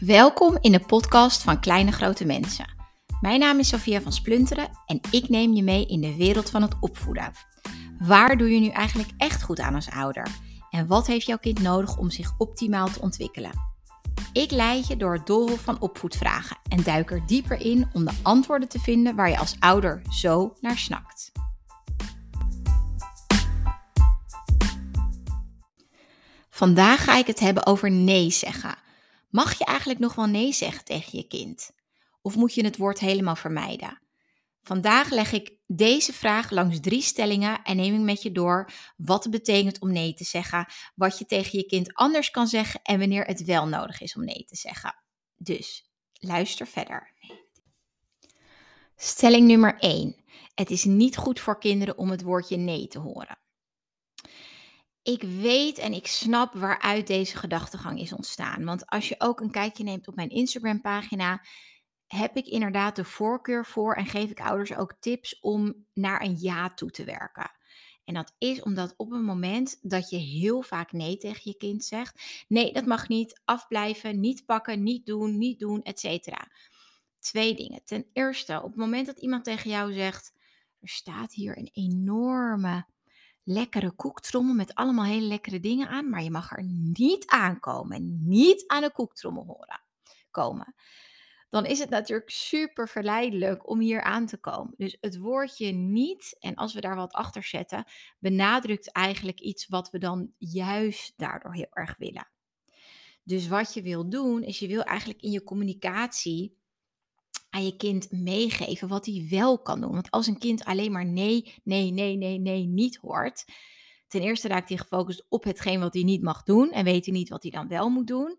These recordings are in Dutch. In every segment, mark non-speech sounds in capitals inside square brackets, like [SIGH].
Welkom in de podcast van Kleine Grote Mensen. Mijn naam is Sophia van Splunteren en ik neem je mee in de wereld van het opvoeden. Waar doe je nu eigenlijk echt goed aan als ouder? En wat heeft jouw kind nodig om zich optimaal te ontwikkelen? Ik leid je door het doolhof van opvoedvragen en duik er dieper in om de antwoorden te vinden waar je als ouder zo naar snakt. Vandaag ga ik het hebben over nee zeggen. Mag je eigenlijk nog wel nee zeggen tegen je kind? Of moet je het woord helemaal vermijden? Vandaag leg ik deze vraag langs drie stellingen en neem ik met je door wat het betekent om nee te zeggen, wat je tegen je kind anders kan zeggen en wanneer het wel nodig is om nee te zeggen. Dus luister verder. Stelling nummer 1. Het is niet goed voor kinderen om het woordje nee te horen. Ik weet en ik snap waaruit deze gedachtegang is ontstaan. Want als je ook een kijkje neemt op mijn Instagram-pagina, heb ik inderdaad de voorkeur voor en geef ik ouders ook tips om naar een ja toe te werken. En dat is omdat op een moment dat je heel vaak nee tegen je kind zegt, nee, dat mag niet, afblijven, niet pakken, niet doen, niet doen, etc. Twee dingen. Ten eerste, op het moment dat iemand tegen jou zegt, er staat hier een enorme lekkere koektrommel met allemaal hele lekkere dingen aan, maar je mag er niet aankomen, niet aan de koektrommel horen komen. Dan is het natuurlijk super verleidelijk om hier aan te komen. Dus het woordje niet, en als we daar wat achter zetten, benadrukt eigenlijk iets wat we dan juist daardoor heel erg willen. Dus wat je wil doen, is je wil eigenlijk in je communicatie aan je kind meegeven wat hij wel kan doen. Want als een kind alleen maar nee, nee, nee, nee, nee niet hoort. Ten eerste raakt hij gefocust op hetgeen wat hij niet mag doen en weet hij niet wat hij dan wel moet doen.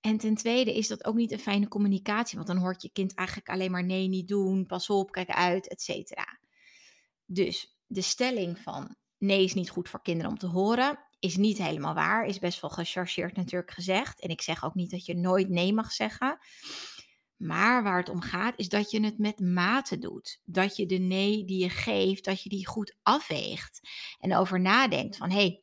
En ten tweede is dat ook niet een fijne communicatie, want dan hoort je kind eigenlijk alleen maar nee, niet doen, pas op, kijk uit, et cetera. Dus de stelling van nee is niet goed voor kinderen om te horen, is niet helemaal waar, is best wel gechargeerd natuurlijk gezegd. En ik zeg ook niet dat je nooit nee mag zeggen. Maar waar het om gaat is dat je het met mate doet. Dat je de nee die je geeft, dat je die goed afweegt. En over nadenkt van hé, hey,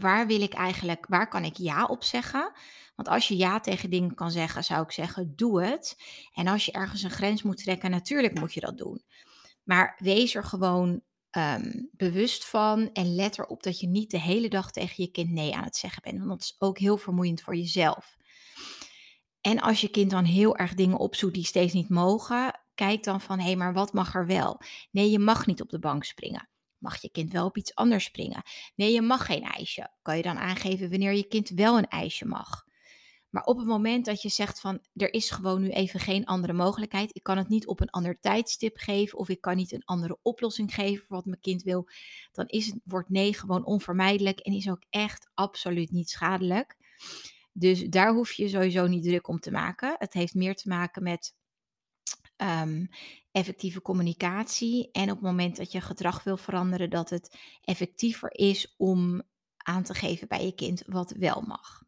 waar wil ik eigenlijk, waar kan ik ja op zeggen? Want als je ja tegen dingen kan zeggen, zou ik zeggen, doe het. En als je ergens een grens moet trekken, natuurlijk moet je dat doen. Maar wees er gewoon ehm, bewust van en let erop dat je niet de hele dag tegen je kind nee aan het zeggen bent. Want dat is ook heel vermoeiend voor jezelf. En als je kind dan heel erg dingen opzoekt die steeds niet mogen, kijk dan van hé, hey, maar wat mag er wel? Nee, je mag niet op de bank springen. Mag je kind wel op iets anders springen? Nee, je mag geen ijsje. Kan je dan aangeven wanneer je kind wel een ijsje mag? Maar op het moment dat je zegt van er is gewoon nu even geen andere mogelijkheid, ik kan het niet op een ander tijdstip geven of ik kan niet een andere oplossing geven voor wat mijn kind wil, dan is het, wordt nee gewoon onvermijdelijk en is ook echt absoluut niet schadelijk. Dus daar hoef je sowieso niet druk om te maken. Het heeft meer te maken met ehm, effectieve communicatie. En op het moment dat je gedrag wil veranderen, dat het effectiever is om aan te geven bij je kind wat wel mag.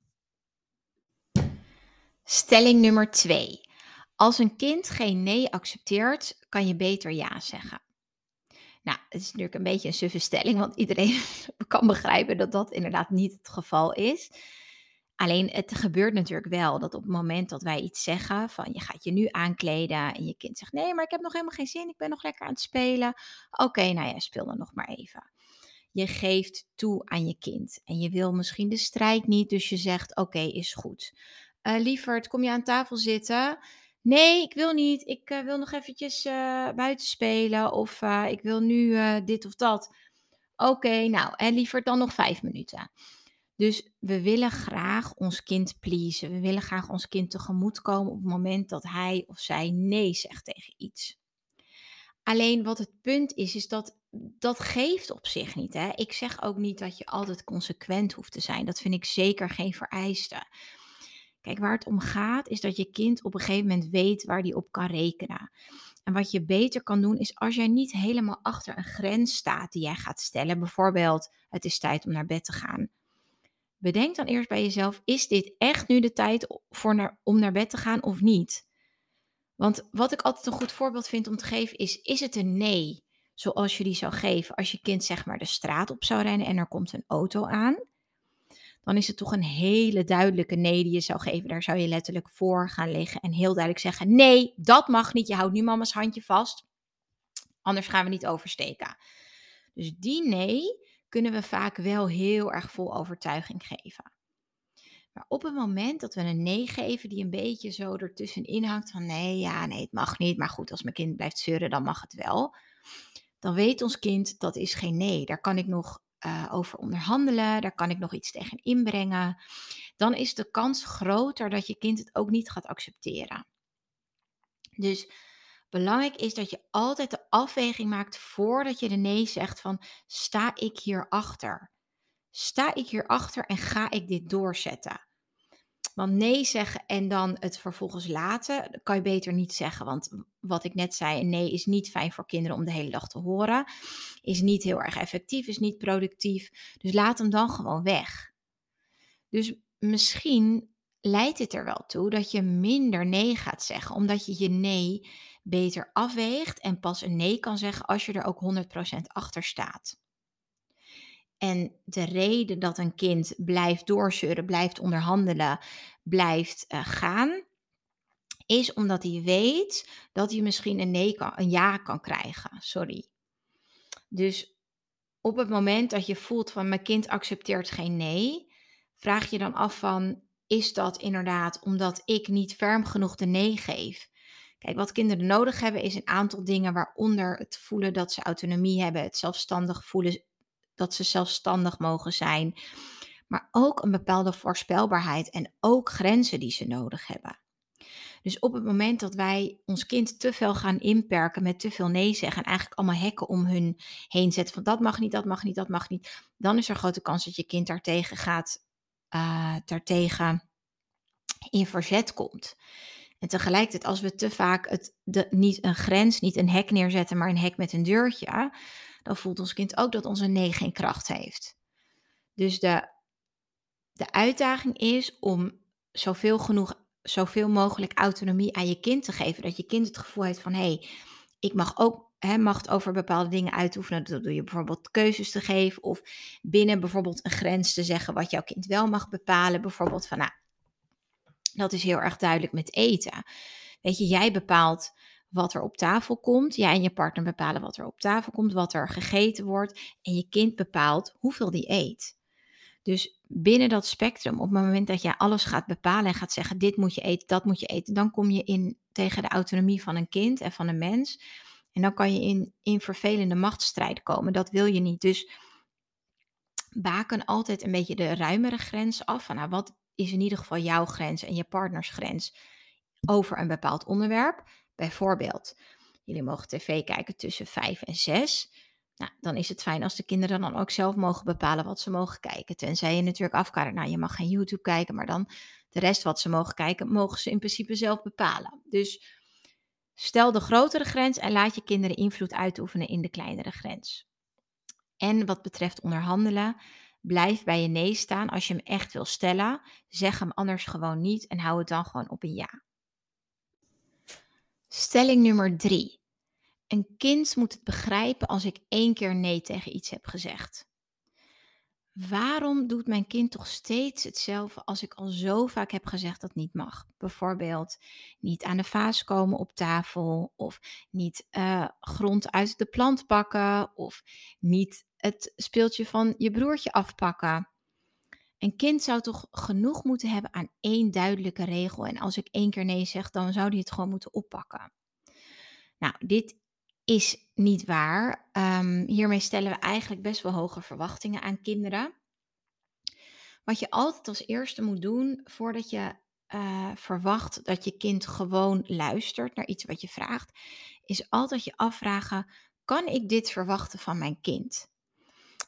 Stelling nummer 2. Als een kind geen nee accepteert, kan je beter ja zeggen. Nou, het is natuurlijk een beetje een suffe stelling, want iedereen [LAUGHS] kan begrijpen dat dat inderdaad niet het geval is. Alleen het gebeurt natuurlijk wel dat op het moment dat wij iets zeggen van je gaat je nu aankleden en je kind zegt nee, maar ik heb nog helemaal geen zin, ik ben nog lekker aan het spelen. Oké, nou ja, speel dan nog maar even. Je geeft toe aan je kind en je wil misschien de strijd niet, dus je zegt oké, is goed. Uh, lieverd, kom je aan tafel zitten? Nee, ik wil niet. Ik uh, wil nog eventjes uh, buiten spelen of ik wil nu dit of dat. Oké, nou, en liever dan nog vijf minuten. Dus we willen graag ons kind pleasen. We willen graag ons kind tegemoetkomen op het moment dat hij of zij nee zegt tegen iets. Alleen wat het punt is, is dat dat geeft op zich niet. Hè? Ik zeg ook niet dat je altijd consequent hoeft te zijn. Dat vind ik zeker geen vereiste. Kijk, waar het om gaat, is dat je kind op een gegeven moment weet waar die op kan rekenen. En wat je beter kan doen, is als jij niet helemaal achter een grens staat die jij gaat stellen. Bijvoorbeeld, het is tijd om naar bed te gaan bedenk dan eerst bij jezelf: is dit echt nu de tijd voor naar, om naar bed te gaan of niet? Want wat ik altijd een goed voorbeeld vind om te geven is: is het een nee? Zoals je die zou geven als je kind zeg maar de straat op zou rennen en er komt een auto aan. dan is het toch een hele duidelijke nee die je zou geven. Daar zou je letterlijk voor gaan liggen en heel duidelijk zeggen: nee, dat mag niet. Je houdt nu mama's handje vast, anders gaan we niet oversteken. Dus die nee kunnen we vaak wel heel erg vol overtuiging geven. Maar op het moment dat we een nee geven die een beetje zo ertussenin hangt van nee, ja, nee, het mag niet. Maar goed, als mijn kind blijft zeuren, dan mag het wel. Dan weet ons kind dat is geen nee. Daar kan ik nog uh, over onderhandelen, daar kan ik nog iets tegen inbrengen. Dan is de kans groter dat je kind het ook niet gaat accepteren. Dus belangrijk is dat je altijd de afweging maakt voordat je de nee zegt van sta ik hierachter? Sta ik hierachter en ga ik dit doorzetten? Want nee zeggen en dan het vervolgens laten, kan je beter niet zeggen. Want wat ik net zei, nee is niet fijn voor kinderen om de hele dag te horen. Is niet heel erg effectief, is niet productief. Dus laat hem dan gewoon weg. Dus misschien leidt het er wel toe dat je minder nee gaat zeggen, omdat je je nee beter afweegt en pas een nee kan zeggen als je er ook 100% achter staat. En de reden dat een kind blijft doorzeuren, blijft onderhandelen, blijft uh, gaan, is omdat hij weet dat hij misschien een, nee kan, een ja kan krijgen. Sorry. Dus op het moment dat je voelt van mijn kind accepteert geen nee, vraag je dan af van is dat inderdaad omdat ik niet ferm genoeg de nee geef? Kijk, wat kinderen nodig hebben is een aantal dingen waaronder het voelen dat ze autonomie hebben, het zelfstandig voelen dat ze zelfstandig mogen zijn, maar ook een bepaalde voorspelbaarheid en ook grenzen die ze nodig hebben. Dus op het moment dat wij ons kind te veel gaan inperken met te veel nee zeggen en eigenlijk allemaal hekken om hun heen zetten van dat mag niet, dat mag niet, dat mag niet, dan is er grote kans dat je kind daartegen gaat, uh, daartegen in verzet komt. En tegelijkertijd, als we te vaak het, de, niet een grens, niet een hek neerzetten, maar een hek met een deurtje, dan voelt ons kind ook dat onze nee geen kracht heeft. Dus de, de uitdaging is om zoveel, genoeg, zoveel mogelijk autonomie aan je kind te geven. Dat je kind het gevoel heeft van hé, hey, ik mag ook hè, macht over bepaalde dingen uitoefenen. Dat doe je bijvoorbeeld keuzes te geven of binnen bijvoorbeeld een grens te zeggen wat jouw kind wel mag bepalen. Bijvoorbeeld van nou, dat is heel erg duidelijk met eten. Weet je, jij bepaalt wat er op tafel komt. Jij en je partner bepalen wat er op tafel komt, wat er gegeten wordt. En je kind bepaalt hoeveel die eet. Dus binnen dat spectrum, op het moment dat jij alles gaat bepalen en gaat zeggen: dit moet je eten, dat moet je eten, dan kom je in tegen de autonomie van een kind en van een mens. En dan kan je in, in vervelende machtsstrijd komen. Dat wil je niet. Dus baken altijd een beetje de ruimere grens af. Van, nou, wat is in ieder geval jouw grens en je partners grens over een bepaald onderwerp? Bijvoorbeeld, jullie mogen tv kijken tussen 5 en 6. Nou, dan is het fijn als de kinderen dan ook zelf mogen bepalen wat ze mogen kijken. Tenzij je natuurlijk afkadert, nou je mag geen YouTube kijken, maar dan de rest wat ze mogen kijken, mogen ze in principe zelf bepalen. Dus stel de grotere grens en laat je kinderen invloed uitoefenen in de kleinere grens. En wat betreft onderhandelen, blijf bij je nee staan als je hem echt wil stellen. Zeg hem anders gewoon niet en hou het dan gewoon op een ja. Stelling nummer drie. Een kind moet het begrijpen als ik één keer nee tegen iets heb gezegd. Waarom doet mijn kind toch steeds hetzelfde als ik al zo vaak heb gezegd dat niet mag? Bijvoorbeeld niet aan de vaas komen op tafel, of niet uh, grond uit de plant pakken, of niet het speeltje van je broertje afpakken. Een kind zou toch genoeg moeten hebben aan één duidelijke regel. En als ik één keer nee zeg, dan zou die het gewoon moeten oppakken. Nou, dit is niet waar. Um, hiermee stellen we eigenlijk best wel hoge verwachtingen aan kinderen. Wat je altijd als eerste moet doen voordat je uh, verwacht dat je kind gewoon luistert naar iets wat je vraagt, is altijd je afvragen: kan ik dit verwachten van mijn kind?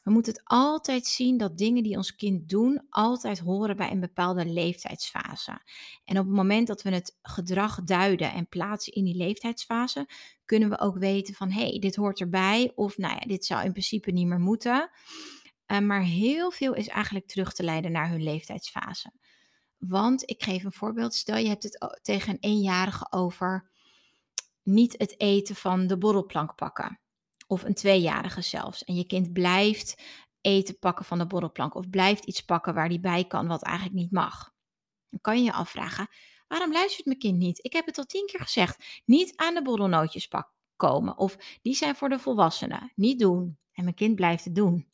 We moeten het altijd zien dat dingen die ons kind doen altijd horen bij een bepaalde leeftijdsfase. En op het moment dat we het gedrag duiden en plaatsen in die leeftijdsfase, kunnen we ook weten van hé, hey, dit hoort erbij of nou ja, dit zou in principe niet meer moeten. Uh, maar heel veel is eigenlijk terug te leiden naar hun leeftijdsfase. Want ik geef een voorbeeld. Stel je hebt het tegen een eenjarige over niet het eten van de borrelplank pakken of een tweejarige zelfs. En je kind blijft eten pakken van de borrelplank of blijft iets pakken waar die bij kan wat eigenlijk niet mag. Dan kan je je afvragen, waarom luistert mijn kind niet? Ik heb het al tien keer gezegd, niet aan de borrelnootjes komen of die zijn voor de volwassenen, niet doen. En mijn kind blijft het doen.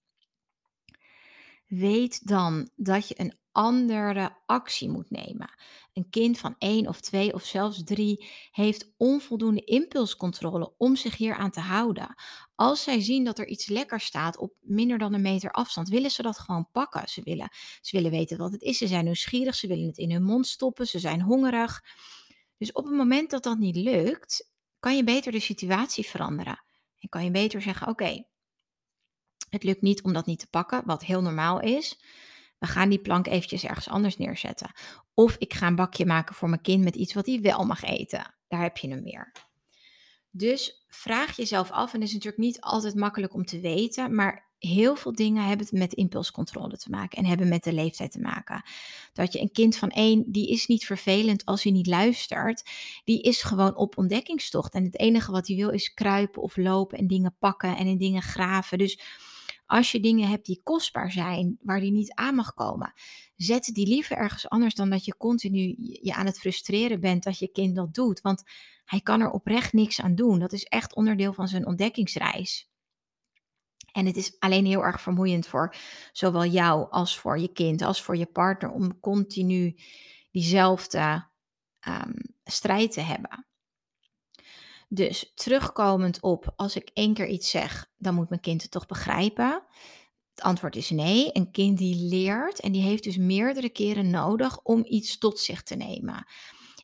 Weet dan dat je een andere actie moet nemen. Een kind van één of twee of zelfs drie heeft onvoldoende impulscontrole om zich hier aan te houden. Als zij zien dat er iets lekker staat op minder dan een meter afstand, willen ze dat gewoon pakken. Ze willen, ze willen weten wat het is. Ze zijn nieuwsgierig. Ze willen het in hun mond stoppen. Ze zijn hongerig. Dus op het moment dat dat niet lukt, kan je beter de situatie veranderen. En kan je beter zeggen: Oké, het lukt niet om dat niet te pakken, wat heel normaal is. We gaan die plank eventjes ergens anders neerzetten. Of ik ga een bakje maken voor mijn kind met iets wat hij wel mag eten. Daar heb je hem weer. Dus vraag jezelf af, en het is natuurlijk niet altijd makkelijk om te weten, maar heel veel dingen hebben het met impulscontrole te maken en hebben met de leeftijd te maken. Dat je een kind van één, die is niet vervelend als hij niet luistert. Die is gewoon op ontdekkingstocht. En het enige wat hij wil is kruipen of lopen en dingen pakken en in dingen graven. Dus als je dingen hebt die kostbaar zijn, waar die niet aan mag komen, zet die liever ergens anders dan dat je continu je aan het frustreren bent dat je kind dat doet. Want hij kan er oprecht niks aan doen. Dat is echt onderdeel van zijn ontdekkingsreis. En het is alleen heel erg vermoeiend voor zowel jou als voor je kind, als voor je partner, om continu diezelfde um, strijd te hebben. Dus terugkomend op, als ik één keer iets zeg, dan moet mijn kind het toch begrijpen. Het antwoord is nee. Een kind die leert en die heeft dus meerdere keren nodig om iets tot zich te nemen.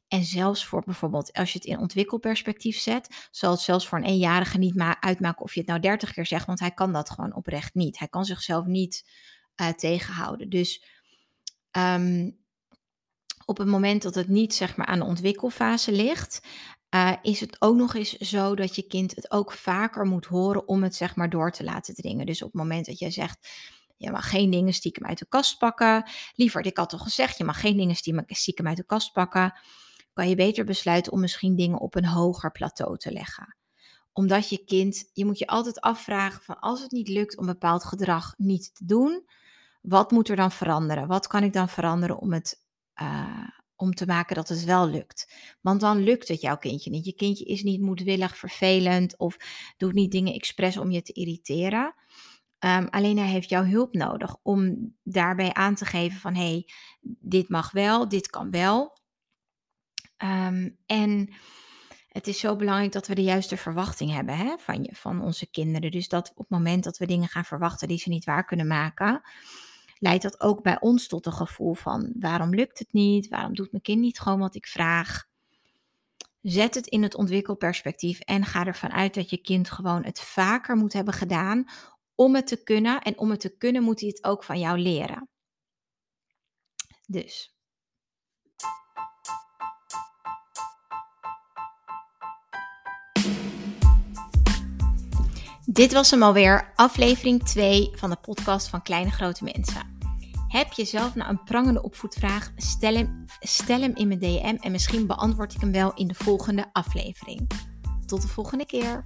En zelfs voor bijvoorbeeld, als je het in ontwikkelperspectief zet, zal het zelfs voor een eenjarige niet uitmaken of je het nou dertig keer zegt, want hij kan dat gewoon oprecht niet. Hij kan zichzelf niet uh, tegenhouden. Dus um, op het moment dat het niet zeg maar aan de ontwikkelfase ligt, uh, is het ook nog eens zo dat je kind het ook vaker moet horen om het zeg maar door te laten dringen. Dus op het moment dat jij zegt, je mag geen dingen stiekem uit de kast pakken. Liever, ik had al gezegd, je mag geen dingen stiekem uit de kast pakken. Kan je beter besluiten om misschien dingen op een hoger plateau te leggen. Omdat je kind, je moet je altijd afvragen van als het niet lukt om bepaald gedrag niet te doen, wat moet er dan veranderen? Wat kan ik dan veranderen om het, uh, om te maken dat het wel lukt. Want dan lukt het jouw kindje niet. Je kindje is niet moedwillig, vervelend of doet niet dingen expres om je te irriteren. Um, alleen hij heeft jouw hulp nodig om daarbij aan te geven van hé, hey, dit mag wel, dit kan wel. Um, en het is zo belangrijk dat we de juiste verwachting hebben hè, van, je, van onze kinderen. Dus dat op het moment dat we dingen gaan verwachten die ze niet waar kunnen maken, leidt dat ook bij ons tot een gevoel van waarom lukt het niet? Waarom doet mijn kind niet gewoon wat ik vraag? Zet het in het ontwikkelperspectief en ga ervan uit dat je kind gewoon het vaker moet hebben gedaan om het te kunnen. En om het te kunnen moet hij het ook van jou leren. Dus. Dit was hem alweer, aflevering 2 van de podcast van Kleine Grote Mensen. Heb je zelf nou een prangende opvoedvraag? Stel hem, stel hem in mijn DM en misschien beantwoord ik hem wel in de volgende aflevering. Tot de volgende keer.